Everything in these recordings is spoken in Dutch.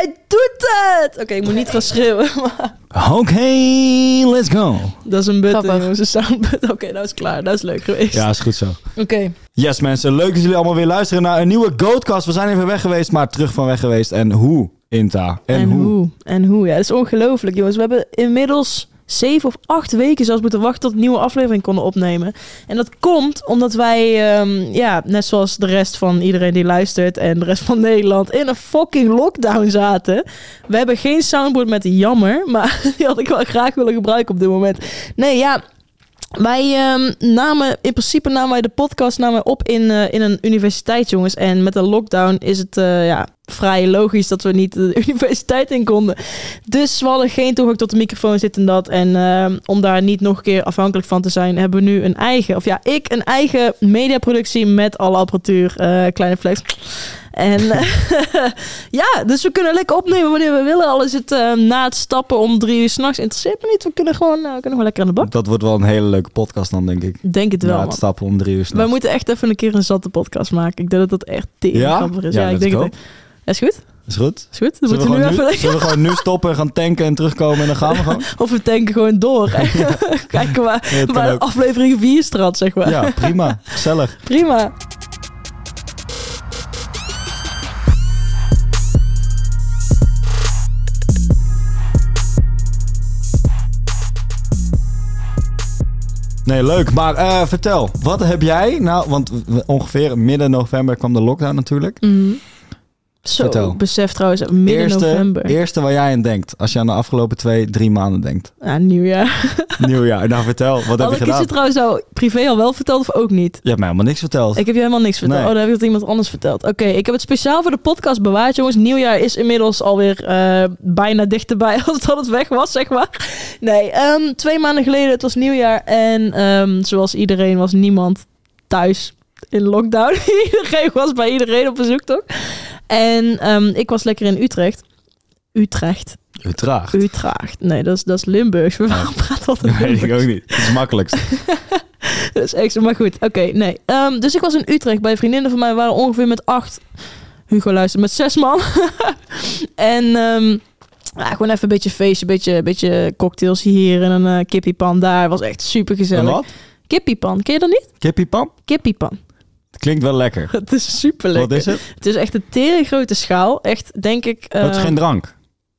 Hij doet het! Oké, ik moet niet gaan schreeuwen. Oké, let's go. dat is een button, Grappig. jongens. Een soundbutton. Oké, dat is klaar. Dat is leuk geweest. Ja, is goed zo. Oké. Yes mensen, leuk dat jullie allemaal weer luisteren naar een nieuwe Goatcast. We zijn even weg geweest, maar terug van weg geweest. En hoe, Inta? En, En, hoe? hoe? En hoe? Ja, dat is ongelooflijk, jongens. We hebben inmiddels zeven of acht weken zelfs moeten wachten tot nieuwe aflevering konden opnemen. En dat komt omdat wij, ehm, ja, net zoals de rest van iedereen die luistert en de rest van Nederland, in een fucking lockdown zaten. We hebben geen soundboard met jammer, maar die had ik wel graag willen gebruiken op dit moment. Nee, ja. Wij ehm, namen, in principe namen wij de podcast namen op in, eh, in een universiteit, jongens. En met de lockdown is het eh, ja, vrij logisch dat we niet de universiteit in konden. Dus we hadden geen toegang tot de microfoon, dit en dat. En ehm, om daar niet nog een keer afhankelijk van te zijn, hebben we nu een eigen, of ja, ik een eigen mediaproductie met alle apparatuur. eh, kleine flex. En ja, dus we kunnen lekker opnemen wanneer we willen. Al is het eh, na het stappen om drie uur s'nachts. Interesseert me niet. We kunnen gewoon, eh, we kunnen gewoon lekker aan de bak. Dat wordt wel een hele leuke podcast dan, denk ik. Denk het wel, Na het stappen om drie uur We s'nachts. moeten echt even een keer een zatte podcast maken. Ik denk dat dat echt tering Ja? grappig is. Ja, Ja, ik denk het. Is goed? Is goed? Is goed? Dan Zullen we, we nu gewoon nu, even... zullen we gewoon nu stoppen, gaan tanken en terugkomen en dan gaan we gewoon? Of we tanken gewoon door. Kijken waar, Ja, waar aflevering 4 straat, zeg maar. Ja, prima. Gezellig. Prima. Nee, leuk. Maar eh, vertel, wat heb jij nou... Want ongeveer midden november kwam de lockdown natuurlijk. Mhm. Zo, Vertel. besef trouwens, midden eerste, november. eerste waar jij aan denkt. Als je aan de afgelopen twee, drie maanden denkt. Ja, nieuwjaar. Nieuwjaar. Nou, vertel. Wat heb Had je ik gedaan? je trouwens nou privé al wel verteld of ook niet? Je hebt mij helemaal niks verteld. Ik heb je helemaal niks verteld. Nee. Oh, dan heb ik het iemand anders verteld. Oké, ik heb het speciaal voor de podcast bewaard, jongens. Nieuwjaar is inmiddels alweer eh bijna dichterbij als dat het weg was, zeg maar. Nee, ehm, twee maanden geleden, het was nieuwjaar. En ehm, zoals iedereen was niemand thuis in lockdown. iedereen was bij iedereen op bezoek, toch? En ehm, ik was lekker in Utrecht. Utrecht. Utrecht. Utrecht. Nee, dat is, dat is Limburgs. We Ja. praten altijd weet ik Limburgs. ook niet. Het is makkelijkst. Dat is echt zo, maar goed. Oké, nee. Ehm, dus ik was in Utrecht bij vriendinnen van mij. Waren ongeveer met acht... Hugo luistert met zes man. en ehm, ja, gewoon even een beetje feestje, een beetje, beetje cocktails hier en een eh, kippiepan daar. Was echt super gezellig. wat? Kippiepan, ken je dat niet? Kippiepam? Kippiepan. Klinkt wel lekker. Het is super lekker. Wat is het? Het is echt een tering grote schaal. Echt, denk ik... Oh, het is eh, geen drank.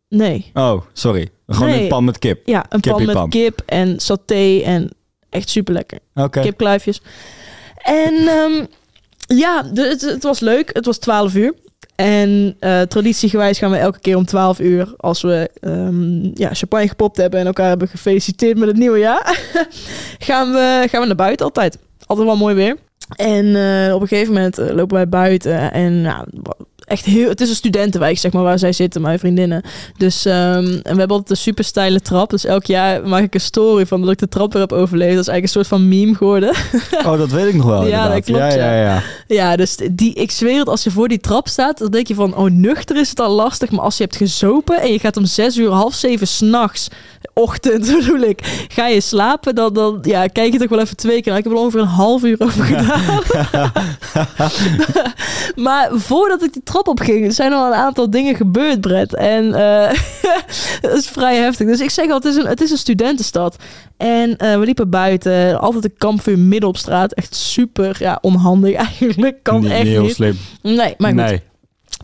Nee. Oh, sorry. Gewoon Nee. een pan met kip. Ja, een pan met kip en saté en echt super lekker. Oké. kipkluifjes. En ehm, ja, het, het was leuk. Het was 12 uur. En eh, traditiegewijs gaan we elke keer om 12 uur, als we ehm, ja, champagne gepopt hebben en elkaar hebben gefeliciteerd met het nieuwe jaar, gaan, we, gaan we naar buiten altijd. Altijd wel mooi weer. En eh, op een gegeven moment eh, lopen wij buiten en nou, echt heel, het is een studentenwijk zeg maar waar zij zitten, mijn vriendinnen. Dus ehm, en we hebben altijd een super steile trap. Dus elk jaar maak ik een story van dat ik de trap weer heb overleefd. Dat is eigenlijk een soort van meme geworden. Oh, dat weet ik nog wel. Ja, dat klopt, Ja, ja, ja. ja. Ja, dus die, ik zweer het, als je voor die trap staat, dan denk je van, oh, nuchter is het al lastig. Maar als je hebt gezopen en je gaat om zes uur, half zeven s'nachts, ochtend bedoel ik, ga je slapen, dan, dan ja, kijk je toch wel even twee keer. Nou, ik heb er ongeveer een half uur over gedaan. maar voordat ik die trap op ging, zijn er al een aantal dingen gebeurd, Brett. En eh dat is vrij heftig. Dus ik zeg al, het is een, het is een studentenstad. En eh, we liepen buiten, altijd een kampvuur midden op straat. Echt super ja, onhandig eigenlijk. Kan niet, echt niet heel niet. slim. Nee, maar goed. nee.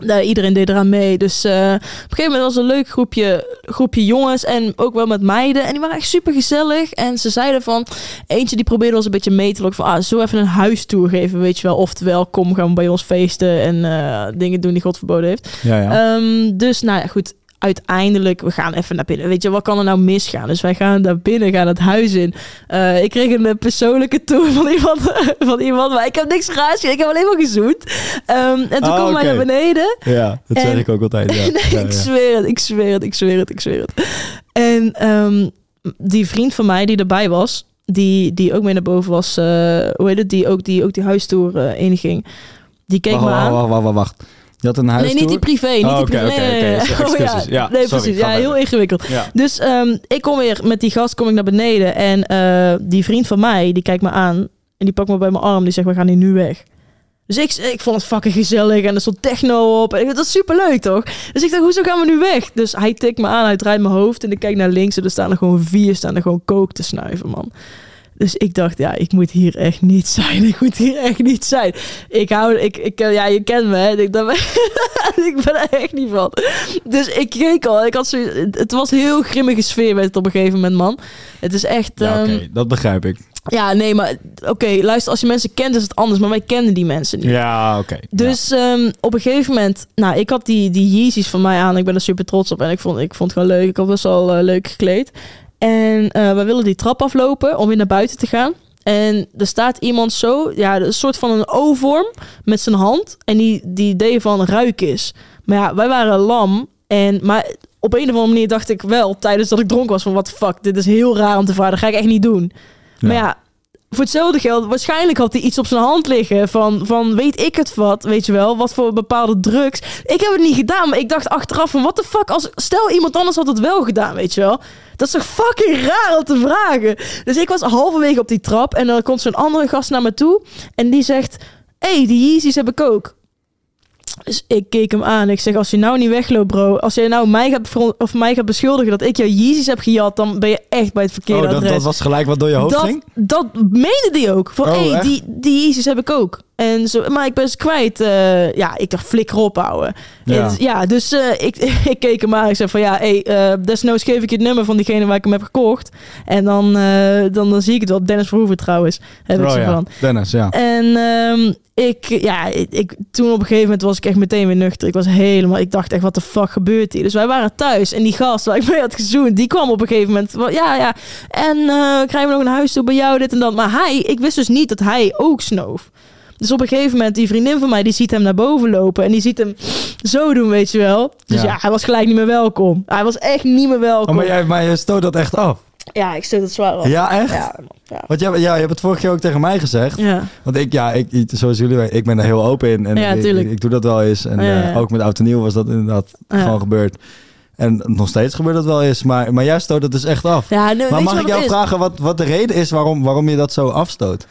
Nee, iedereen deed eraan mee. Dus eh, op een gegeven moment was een leuk groepje, groepje jongens en ook wel met meiden. En die waren echt super gezellig. En ze zeiden van, eentje die probeerde ons een beetje mee te lokken. Van, ah, zo even een huistour geven, weet je wel. Oftewel, kom, gaan we bij ons feesten en eh, dingen doen die God verboden heeft. Ja, ja. Ehm, dus nou ja, goed. Uiteindelijk, we gaan even naar binnen. Weet je, wat kan er nou misgaan? Dus wij gaan naar binnen, gaan het huis in. Eh, ik kreeg een eh, persoonlijke tour van iemand, van iemand, maar ik heb niks raars. Ik heb alleen maar gezoend. Ehm, en toen Ah, komen wij oké. naar beneden. ja, dat zeg en- ik ook altijd. Ja. nee, Ja, ik zweer het, ik zweer het, ik zweer het, ik zweer het. En ehm, die vriend van mij die erbij was, die, die ook mee naar boven was, eh, hoe heet het, die ook die, ook die huistour eh inging, die keek Wacht, me aan. wacht, wacht, wacht, wacht. Je had een Nee, niet die privé. Niet Oh, die oké, privé. Excuses. Oh, ja. Ja, nee, sorry, precies. Ja, heel verder. ingewikkeld. Ja. Dus ehm, ik kom weer met die gast kom ik naar beneden. En eh, die vriend van mij, die kijkt me aan. En die pakt me bij mijn arm. Die zegt, we gaan hier nu weg. Dus ik, ik vond het fucking gezellig en er stond techno op. En ik dacht, dat is superleuk toch? Dus ik dacht, hoezo gaan we nu weg? Dus hij tikt me aan, hij draait mijn hoofd en ik kijk naar links en er staan er gewoon vier, staan er gewoon kook te snuiven, man. Dus ik dacht, ja, ik moet hier echt niet zijn. Ik moet hier echt niet zijn. Ik hou, ik, ik ja, je kent me, hè. Ik, dat, ik ben er echt niet van. Dus ik keek al. Ik had zo, het was heel grimmige sfeer met het op een gegeven moment, man. Het is echt... Ja, oké, ehm, dat begrijp ik. ja, nee, maar oké, luister, als je mensen kent is het anders, maar wij kennen die mensen niet. Ja, oké. Dus ehm, op een gegeven moment, nou, ik had die, die Yeezys van mij aan. Ik ben er super trots op en ik vond, ik vond het gewoon leuk. Ik had best wel eh, leuk gekleed. En eh we willen die trap aflopen om weer naar buiten te gaan. En er staat iemand zo, ja, een soort van een O-vorm met zijn hand. En die, die deed van ruik is. Maar ja, wij waren lam. En, maar op een of andere manier dacht ik wel, tijdens dat ik dronken was, van wat fuck, dit is heel raar om te vragen. Dat ga ik echt niet doen. Maar ja, voor hetzelfde geld, waarschijnlijk had hij iets op zijn hand liggen van, van weet ik het wat, weet je wel, wat voor bepaalde drugs. Ik heb het niet gedaan, maar ik dacht achteraf van, wat de fuck, als, stel iemand anders had het wel gedaan, weet je wel. Dat is toch fucking raar om te vragen. Dus ik was halverwege op die trap en dan komt zo'n andere gast naar me toe en die zegt, hé, hey, die Yeezys heb ik ook. Dus ik keek hem aan. Ik zeg, als je nou niet wegloopt, bro. Als jij nou mij gaat, of mij gaat beschuldigen dat ik jouw Yeezys heb gejat, dan ben je echt bij het verkeerde Oh, dat, adres dat was gelijk wat door je hoofd dat, ging? dat meende die ook. Van, Oh, hé, echt? die, die Yeezys heb ik ook. En zo, maar ik ben ze kwijt. eh, ja, ik dacht, flikker op, houden. Ja. Ja, ja dus eh, ik, ik keek hem aan. Ik zei van, ja, hé, eh, desnoods geef ik je het nummer van diegene waar ik hem heb gekocht. En dan, dan, dan zie ik het wel. Dennis Verhoeven trouwens, heb ik oh ze ja, van. Dennis, ja. En ehm, ik, ja, ik, toen op een gegeven moment was ik echt meteen weer nuchter. Ik was helemaal, ik dacht echt, wat de fuck gebeurt hier? Dus wij waren thuis en die gast waar ik mee had gezoend, die kwam op een gegeven moment. Ja, ja, en krijgen we nog een huis toe bij jou, dit en dat. Maar hij, ik wist dus niet dat hij ook snoof. Dus op een gegeven moment, die vriendin van mij, die ziet hem naar boven lopen. En die ziet hem zo doen, weet je wel. Dus Ja. ja, hij was gelijk niet meer welkom. Hij was echt niet meer welkom. Oh, maar, jij, maar je stoot dat echt af? Ja, ik stoot het zwaar op. Ja, echt? Ja, ja. Want jij, ja, je hebt het vorige keer ook tegen mij gezegd. ja. Want ik, ja, ik, zoals jullie weten, ik ben er heel open in. En Ja, ik, ik, ik doe dat wel eens. En eh, ook met oud en nieuw was dat inderdaad gewoon gebeurd. En nog steeds gebeurt dat wel eens. Maar, maar jij stoot het dus echt af. Ja, nou, maar mag ik jou vragen wat, wat de reden is waarom, waarom je dat zo afstoot?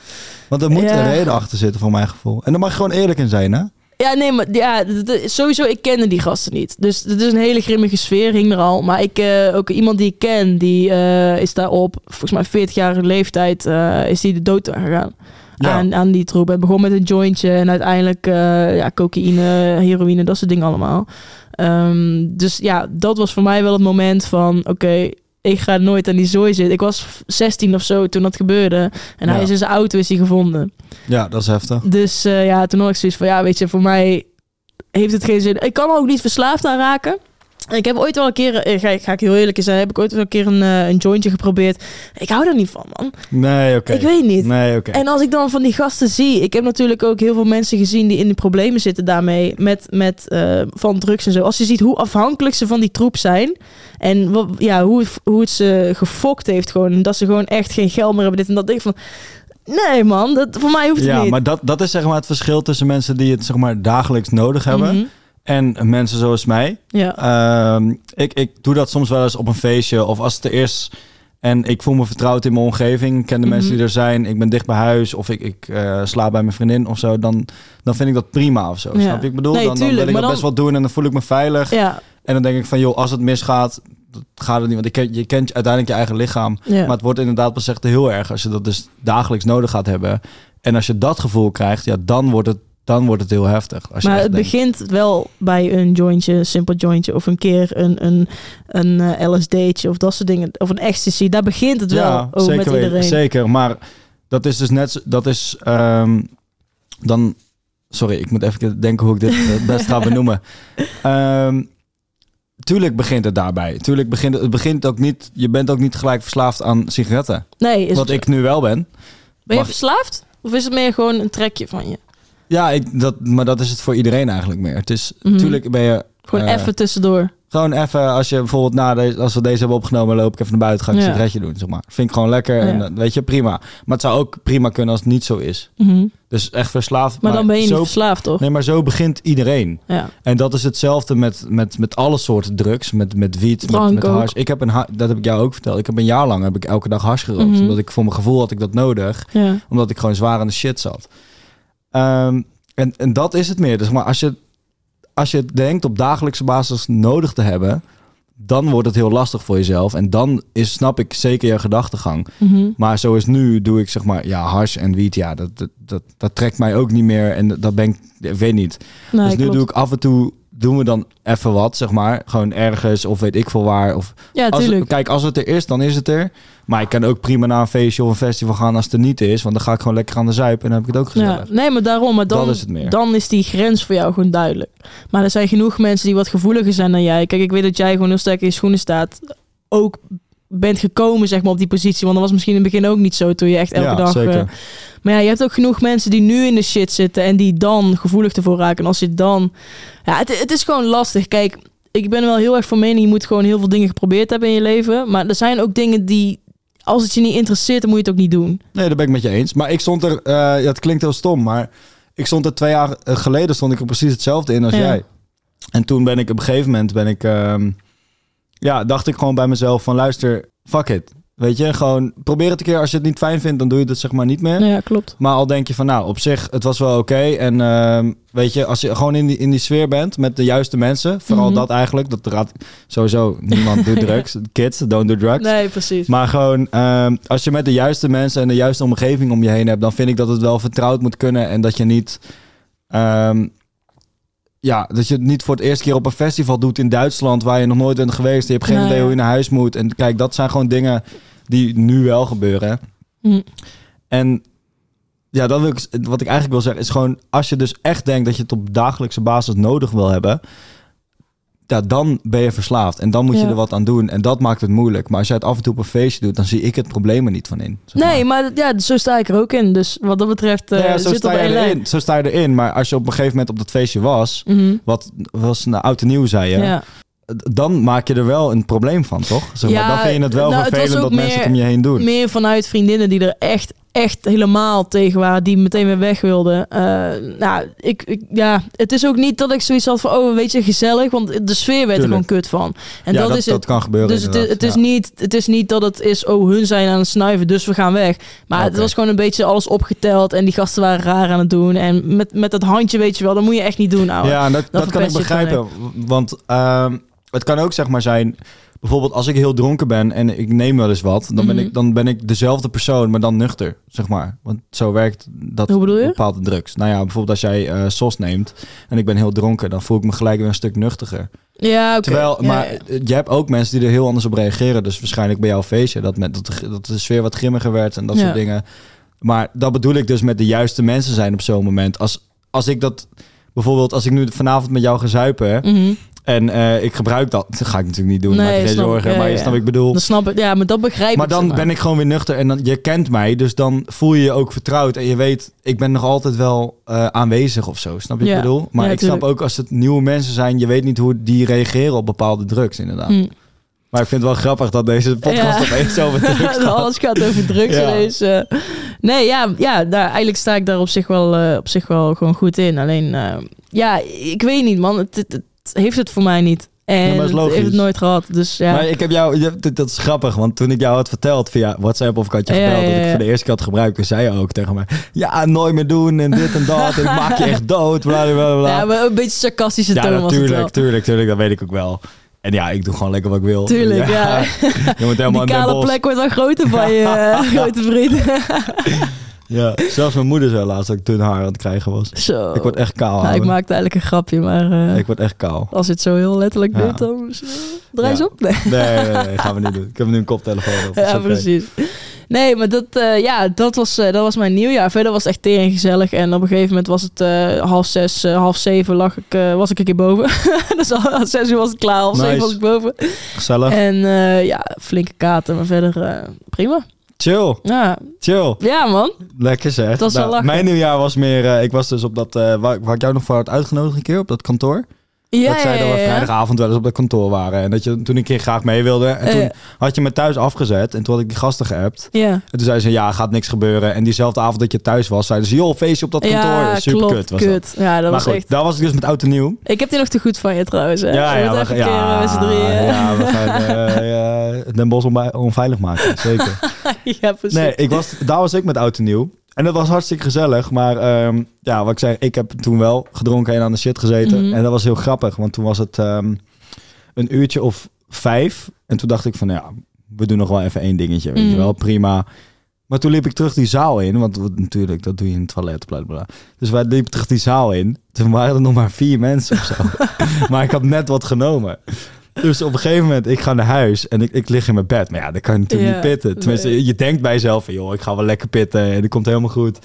Want er moet Ja. een reden achter zitten, voor mijn gevoel. En daar mag je gewoon eerlijk in zijn, hè? Ja, nee, maar ja, sowieso, ik kende die gasten niet. Dus het is een hele grimmige sfeer, hing er al. Maar ik, eh, ook iemand die ik ken, die eh, is daar op, volgens mij 40-jarige leeftijd, eh, is die de dood gegaan. Ja. Aan, aan die troep. Het begon met een jointje en uiteindelijk eh, ja, cocaïne, heroïne, dat soort dingen allemaal. Ehm, dus ja, dat was voor mij wel het moment van, oké, ik ga nooit aan die zooi zitten. Ik was 16 of zo toen dat gebeurde. En hij is in zijn auto is hij gevonden. Ja, dat is heftig. Dus eh, ja, toen had ik zoiets van, ja, weet je, voor mij heeft het geen zin. Ik kan er ook niet verslaafd aan raken. Ik heb ooit wel een keer, eh, ga, ik- ga ik heel eerlijk zijn, heb ik ooit wel een keer een, eh, een jointje geprobeerd. Ik hou daar niet van, man. Nee, oké. Ik weet niet. Nee, oké. En als ik dan van die gasten zie, ik heb natuurlijk ook heel veel mensen gezien die in de problemen zitten daarmee, met, met eh, van drugs en zo. Als je ziet hoe afhankelijk ze van die troep zijn en wat, ja, hoe, het- hoe het ze gefokt heeft gewoon, dat ze gewoon echt geen geld meer hebben, dit en dat. denk ik van, nee man, dat, voor mij hoeft het Ja, niet. maar dat, dat is zeg maar het verschil tussen mensen die het zeg maar dagelijks nodig hebben Mhm. En mensen zoals mij. Ja. Ehm, ik, ik doe dat soms wel eens op een feestje of als het er is en ik voel me vertrouwd in mijn omgeving, ik ken de mensen Mhm. die er zijn, ik ben dicht bij huis of ik, ik eh, slaap bij mijn vriendin of zo, dan, dan vind ik dat prima of zo. Ja. Snap je? Ik bedoel, Nee, dan, dan tuurlijk, wil ik dat dan- best wel doen en dan voel ik me veilig. Ja, En dan denk ik van, joh, als het misgaat, dat gaat het niet. Want je kent, je kent uiteindelijk je eigen lichaam. ja. Maar het wordt inderdaad pas echt heel erg als je dat dus dagelijks nodig gaat hebben. En als je dat gevoel krijgt, ja, dan wordt het, dan wordt het heel heftig. Als je maar het denkt- begint wel bij een jointje, een simpel jointje, of een keer een, een, een eh, LSD'tje of dat soort dingen, of een ecstasy. Daar begint het wel ja, ook zeker met iedereen. Zeker, maar dat is dus net, dat is ehm, dan, sorry, ik moet even denken hoe ik dit het best ga benoemen. Ehm, tuurlijk begint het daarbij. Tuurlijk begint het, het begint ook niet, je bent ook niet gelijk verslaafd aan sigaretten. Nee, is Wat het- ik nu wel ben. ben je verslaafd? Of is het meer gewoon een trekje van je? Ja, ik, dat, maar dat is het voor iedereen eigenlijk meer. Het is, Mhm. tuurlijk ben je Gewoon Eh, even tussendoor. Gewoon even, als je bijvoorbeeld na deze, als we deze hebben opgenomen, loop ik even naar buiten, ga ik een sigaretje doen, zeg maar. Vind ik gewoon lekker en Ja. weet je, prima. Maar het zou ook prima kunnen als het niet zo is. Mhm. Dus echt verslaafd. Maar, dan ben je zo, verslaafd, toch? Nee, maar zo begint iedereen. Ja. En dat is hetzelfde met, met, met alle soorten drugs, met, met wiet, met, met hars. Ik heb een, dat heb ik jou ook verteld. Ik heb een jaar lang heb ik elke dag hars gerookt. Mhm. Omdat ik voor mijn gevoel had ik dat nodig ja. omdat ik gewoon zwaar aan de shit zat. Ehm, En, en dat is het meer. Dus maar als je, als je het denkt op dagelijkse basis nodig te hebben, dan wordt het heel lastig voor jezelf. En dan is, snap ik zeker je gedachtegang. Mhm. Maar zoals nu doe ik zeg maar, ja, hash en wiet, ja, dat, dat, dat, dat trekt mij ook niet meer. En dat ben ik, ik weet niet. Nee, dus nu klopt. doe ik af en toe, doen we dan even wat, zeg maar. Gewoon ergens of weet ik veel waar. Of Ja, als, kijk, als het er is, dan is het er. Maar ik kan ook prima naar een feestje of een festival gaan als het er niet is. Want dan ga ik gewoon lekker aan de zuip en dan heb ik het ook Ja, gezellig. nee, maar daarom. Maar dan, Dat is het meer. dan is die grens voor jou gewoon duidelijk. Maar er zijn genoeg mensen die wat gevoeliger zijn dan jij. Kijk, ik weet dat jij gewoon heel sterk in je schoenen staat. Ook bent gekomen, zeg maar, op die positie. Want dat was misschien in het begin ook niet zo toen je echt elke ja, dag... zeker. eh, maar ja, je hebt ook genoeg mensen die nu in de shit zitten en die dan gevoelig ervoor raken. En als je dan... Ja, het, het is gewoon lastig. Kijk, ik ben wel heel erg van mening, je moet gewoon heel veel dingen geprobeerd hebben in je leven. Maar er zijn ook dingen die, als het je niet interesseert, dan moet je het ook niet doen. Nee, dat ben ik met je eens. Maar ik stond er, ja, het klinkt heel stom, maar ik stond er twee jaar eh, geleden stond ik er precies hetzelfde in als Ja. jij. En toen ben ik op een gegeven moment ben ik, ehm, ja, dacht ik gewoon bij mezelf van luister, fuck it. Weet je, gewoon probeer het een keer. Als je het niet fijn vindt, dan doe je het zeg maar niet meer. Nou ja, klopt. Maar al denk je van, nou, op zich, het was wel oké. En ehm, weet je, als je gewoon in die, in die sfeer bent met de juiste mensen, vooral Mhm. dat eigenlijk, dat raad sowieso niemand doet drugs. Kids, don't do drugs. Nee, precies. Maar gewoon, ehm, als je met de juiste mensen en de juiste omgeving om je heen hebt, dan vind ik dat het wel vertrouwd moet kunnen en dat je niet, ehm, ja, dat je het niet voor het eerste keer op een festival doet in Duitsland waar je nog nooit bent geweest. Je hebt geen Nou, idee hoe je naar huis moet. En kijk, dat zijn gewoon dingen die nu wel gebeuren. Hm. En ja, dat wil ik, wat ik eigenlijk wil zeggen is gewoon, als je dus echt denkt dat je het op dagelijkse basis nodig wil hebben, ja, dan ben je verslaafd en dan moet je Ja. er wat aan doen. En dat maakt het moeilijk. Maar als jij het af en toe op een feestje doet, dan zie ik het probleem er niet van in. zeg Nee, maar ja, zo sta ik er ook in. Dus wat dat betreft eh Nou ja, zo, zit sta je erin, zo sta je erin. Maar als je op een gegeven moment op dat feestje was, Mhm. wat was een oud en nieuw, zei je, dan maak je er wel een probleem van, toch? Zeg maar, Ja, dan vind je het wel nou, vervelend dat mensen het om je heen doen. Meer vanuit vriendinnen die er echt, echt helemaal tegen waren. Die meteen weer weg wilden. Eh, nou, ik, ik, ja, het is ook niet dat ik zoiets had van... Oh, weet je, gezellig. Want de sfeer werd er gewoon kut van. En ja, dat, dat, is dat het. kan gebeuren. Dus het is, inderdaad. het, is Ja. niet, het is niet dat het is, oh, hun zijn aan het snuiven, dus we gaan weg. Maar het was gewoon een beetje alles opgeteld en die gasten waren raar aan het doen. En met, met dat handje, weet je wel, dat moet je echt niet doen, ouwe. Ja, dat, dat, kan ik begrijpen. Want ehm, het kan ook zeg maar zijn... Bijvoorbeeld als ik heel dronken ben en ik neem wel eens wat... dan, ben, Mhm. ik, dan ben ik dezelfde persoon, maar dan nuchter, zeg maar. Want zo werkt dat Hoe bedoel je? bepaalde drugs. Nou ja, bijvoorbeeld als jij eh sos neemt en ik ben heel dronken... dan voel ik me gelijk weer een stuk nuchtiger. Ja, oké. Terwijl, maar ja. eh, je hebt ook mensen die er heel anders op reageren. Dus waarschijnlijk bij jouw feestje dat, met, dat, de, dat de sfeer wat grimmiger werd en dat Ja. soort dingen. Maar dat bedoel ik dus met de juiste mensen zijn op zo'n moment. Als, als ik dat, bijvoorbeeld als ik nu vanavond met jou ga zuipen Mhm. En eh, ik gebruik dat, dat ga ik natuurlijk niet doen. Nee, maak je geen snap ik. zorgen. Ja, maar je wat ik bedoel. Dan snap ik, ja, maar dat begrijp Maar ik. dan zeg ben ik gewoon weer nuchter en dan, je kent mij, dus dan voel je je ook vertrouwd. En je weet, ik ben nog altijd wel eh, aanwezig of zo. Snap je Ja. ik bedoel? Maar Ja, ik snap ook als het nieuwe mensen zijn, je weet niet hoe die reageren op bepaalde drugs inderdaad. Hm. Maar ik vind het wel grappig dat deze podcast Ja. opeens over drugs gaat. Alles gaat over drugs Ja. ineens. eh. nee, ja, ja daar, eigenlijk sta ik daar op zich wel, op zich wel gewoon goed in. Alleen, ja, ik weet niet, man. Het, het, het heeft het voor mij niet. En maar dat is het logisch. heeft het nooit gehad. Dus ja. Maar ik heb jou, je- dat- dat is grappig, want toen ik jou had verteld via WhatsApp of ik had je Ja, gebeld ja, dat ik ja. voor de eerste keer had gebruikt, toen zei je ook tegen mij, ja, nooit meer doen en dit en dat, en ik maak je echt dood, bla bla bla. ja, maar een beetje sarcastische Ja, toon wel. natuurlijk, tuurlijk, tuurlijk, dat weet ik ook wel. En ja, ik doe gewoon lekker wat ik wil. Tuurlijk, ja. Je moet helemaal Die kale plek wordt wel groter van je eh, grote vriend. Ja, zelfs mijn moeder zei laatst dat ik dun haar aan het krijgen was. Zo. Ik word echt kaal. Nou, ik maakte eigenlijk een grapje, maar eh, Ik word echt kaal. als het zo heel letterlijk Ja. doet, dan eh, draai eens Ja. op. Nee. Nee, nee, nee, gaan we niet doen. Ik heb nu een koptelefoon op. Ja, precies. Nee, maar dat, eh, ja, dat, was, dat was mijn nieuwjaar. Verder was het echt tering gezellig. En op een gegeven moment was het half zes, half zeven lag ik, was ik een keer boven. dus al zes uur was het klaar, half Nice. zeven was ik boven. Gezellig. En ja, flinke kater, maar verder prima. Chill, Ja. chill. ja, man. Lekker zeg. Was wel lachen. mijn nieuwjaar was meer... eh, ik was dus op dat... eh, waar, waar ik jou nog voor had uitgenodigd een keer, op dat kantoor. Ja, dat zij ja, dat we ja, ja. vrijdagavond wel eens op dat kantoor waren. En dat je toen een keer graag mee wilde. En toen Eh. had je me thuis afgezet. En toen had ik die gasten geappt. Ja, En toen zeiden ze, ja, gaat niks gebeuren. En diezelfde avond dat je thuis was, zeiden ze, joh, feestje op dat kantoor. ja Super klopt, kut was kut. Ja, dat dat. Maar was goed, echt... daar was ik dus met oud en nieuw. Ik heb die nog te goed van je trouwens. Hè. Ja, ja, we een keer eh, met z'n drieën? ja, we gaan ja, Den Bosch onvei- onveilig maken. Zeker. ja, precies. Nee, ik was, daar was ik met oud en nieuw. En dat was hartstikke gezellig. Maar ehm, ja, wat ik zei, ik heb toen wel gedronken en aan de shit gezeten. Mhm. En dat was heel grappig, want toen was het ehm, een uurtje of vijf. En toen dacht ik van, ja, we doen nog wel even één dingetje, weet je Mhm. wel, prima. Maar toen liep ik terug die zaal in, want natuurlijk, dat doe je in het toilet, bla. bla. Dus wij liepen terug die zaal in. Toen waren er nog maar vier mensen of zo. maar ik had net wat genomen. Dus op een gegeven moment, ik ga naar huis en ik, ik lig in mijn bed. Maar ja, dat kan je natuurlijk Ja, niet pitten. Tenminste, nee. je denkt bij jezelf van, joh, ik ga wel lekker pitten en het komt helemaal goed.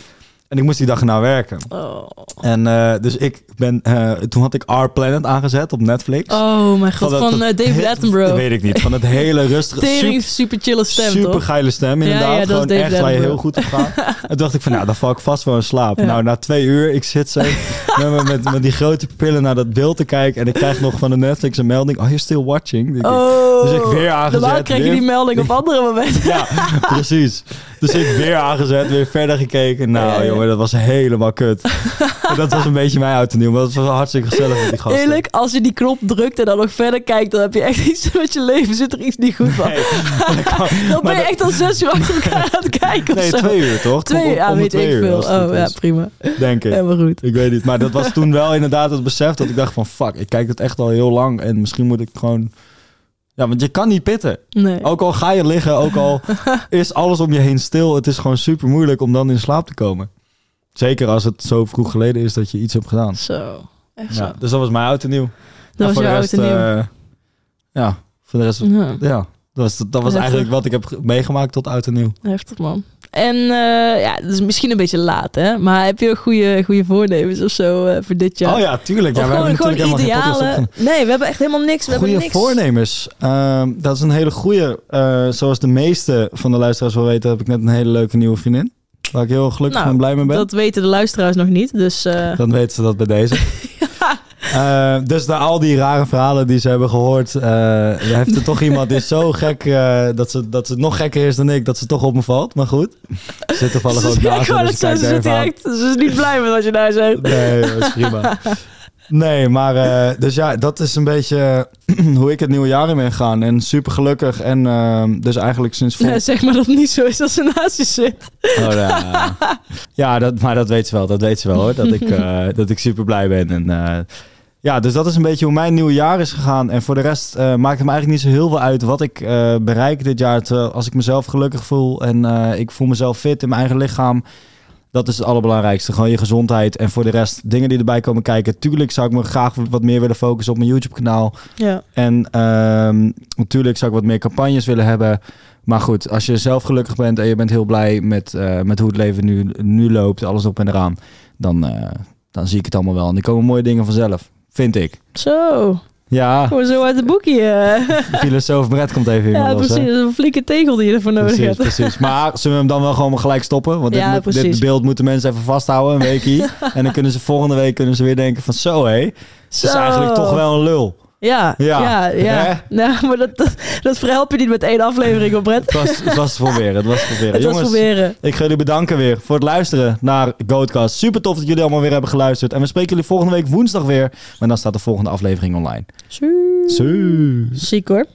En ik moest die dag nou werken. Oh. En eh, dus ik ben, eh, toen had ik Our Planet aangezet op Netflix. Oh mijn god, dat- van dat- eh, David Attenborough. Weet ik niet. Van het hele rustige, Tering, super chille stem, super toch? geile stem Ja, inderdaad. ja, dat is Gewoon echt waar je heel goed op gaat. en toen dacht ik van, nou, dan val ik vast wel in slaap. Ja. Nou, na twee uur, ik zit zo met, met, die grote pupillen naar dat beeld te kijken. En ik krijg nog van de Netflix een melding. Oh, you're still watching? Oh. Dus ik weer aangezet, Normaal krijg je die melding op andere momenten. Ja, precies. Dus ik weer aangezet, weer verder gekeken. Nou, Ja, ja. jongen, dat was helemaal kut. en dat was een beetje mijn en nieuw. Maar dat was hartstikke gezellig met die gasten. Eerlijk, als je die knop drukt en dan nog verder kijkt, dan heb je echt iets met je leven. Zit er iets niet goed van. Nee, kan- Dan ben je dat- echt al zes uur achter elkaar aan het kijken of Nee, zo. twee uur toch? Twee uur, ja, weet ik uur, veel. Oh, ja, prima. Denk ik. Helemaal goed. Ik weet niet. Maar dat was toen wel inderdaad het besef dat ik dacht van... Fuck, ik kijk het echt al heel lang. En misschien moet ik gewoon... Ja, want je kan niet pitten. Nee. Ook al ga je liggen, ook al is alles om je heen stil. Het is gewoon super moeilijk om dan in slaap te komen. Zeker als het zo vroeg geleden is dat je iets hebt gedaan. Zo. Echt zo. Dus dat was mijn oud en nieuw. dat En was jouw oud en nieuw. eh, ja, voor de rest... Ja, Ja, dat was, dat was Heftig. eigenlijk wat ik heb ge- meegemaakt tot oud en nieuw. heftig man. En eh, ja, dat is misschien een beetje laat, hè? Maar heb je ook goede, goede voornemens of zo eh, voor dit jaar? Oh ja, tuurlijk. Ja, we gewoon, hebben gewoon idealen. Nee, we hebben echt helemaal niks. We Goede hebben niks. voornemens. Ehm, dat is een hele goede. eh, zoals de meeste van de luisteraars wel weten, heb ik net een hele leuke nieuwe vriendin. Waar ik heel gelukkig Nou, en blij mee ben. Dat weten de luisteraars nog niet. Dus Dan weten ze dat bij deze. Eh, dus na al die rare verhalen die ze hebben gehoord, eh, heeft er toch iemand die is zo gek eh, dat, ze, dat ze nog gekker is dan ik, dat ze toch op me valt. Maar goed, ze zit toevallig ook naast me, dus ze, zit aan. direct, ze is niet blij met wat je daar zegt. Nee, dat is prima. Nee, maar dus ja, dat is een beetje hoe ik het nieuwe jaar in ben gegaan. En super gelukkig. En ehm, dus eigenlijk sinds vol... Zeg maar dat het niet zo is als ze naast je zit. Oh, ja, ja dat, maar dat weet ze wel. Dat weet ze wel hoor. Dat ik, dat ik super blij ben. En, ja, dus dat is een beetje hoe mijn nieuwe jaar is gegaan. En voor de rest eh, maakt het me eigenlijk niet zo heel veel uit wat ik eh, bereik dit jaar. Terwijl als ik mezelf gelukkig voel en eh, ik voel mezelf fit in mijn eigen lichaam. Dat is het allerbelangrijkste. Gewoon je gezondheid. En voor de rest dingen die erbij komen kijken. Tuurlijk zou ik me graag wat meer willen focussen op mijn YouTube kanaal. Ja. En ehm, natuurlijk zou ik wat meer campagnes willen hebben. Maar goed, als je zelf gelukkig bent en je bent heel blij met, eh, met hoe het leven nu, nu loopt, alles op en eraan, dan, eh, dan zie ik het allemaal wel. En er komen mooie dingen vanzelf, vind ik. Zo, Ja, gewoon zo uit het boekje. filosoof Brett komt even in. ja, precies. Dat is een flinke tegel die je ervoor nodig Precies, hebt. precies. Maar zullen we hem dan wel gewoon gelijk stoppen? Want dit, Ja, moet- dit beeld moeten mensen even vasthouden, een weekje. en dan kunnen ze volgende week kunnen ze weer denken van zo hé, het is eigenlijk toch wel een lul. Ja, ja, Ja. Nou, maar dat, dat, dat verhelp je niet met één aflevering op Brett. Het was, het was te proberen, het was te proberen. Het was Jongens, proberen. Ik ga jullie bedanken weer voor het luisteren naar Goatcast. Super tof dat jullie allemaal weer hebben geluisterd. En we spreken jullie volgende week woensdag weer. Maar dan staat de volgende aflevering online. Zo. Ziek hoor.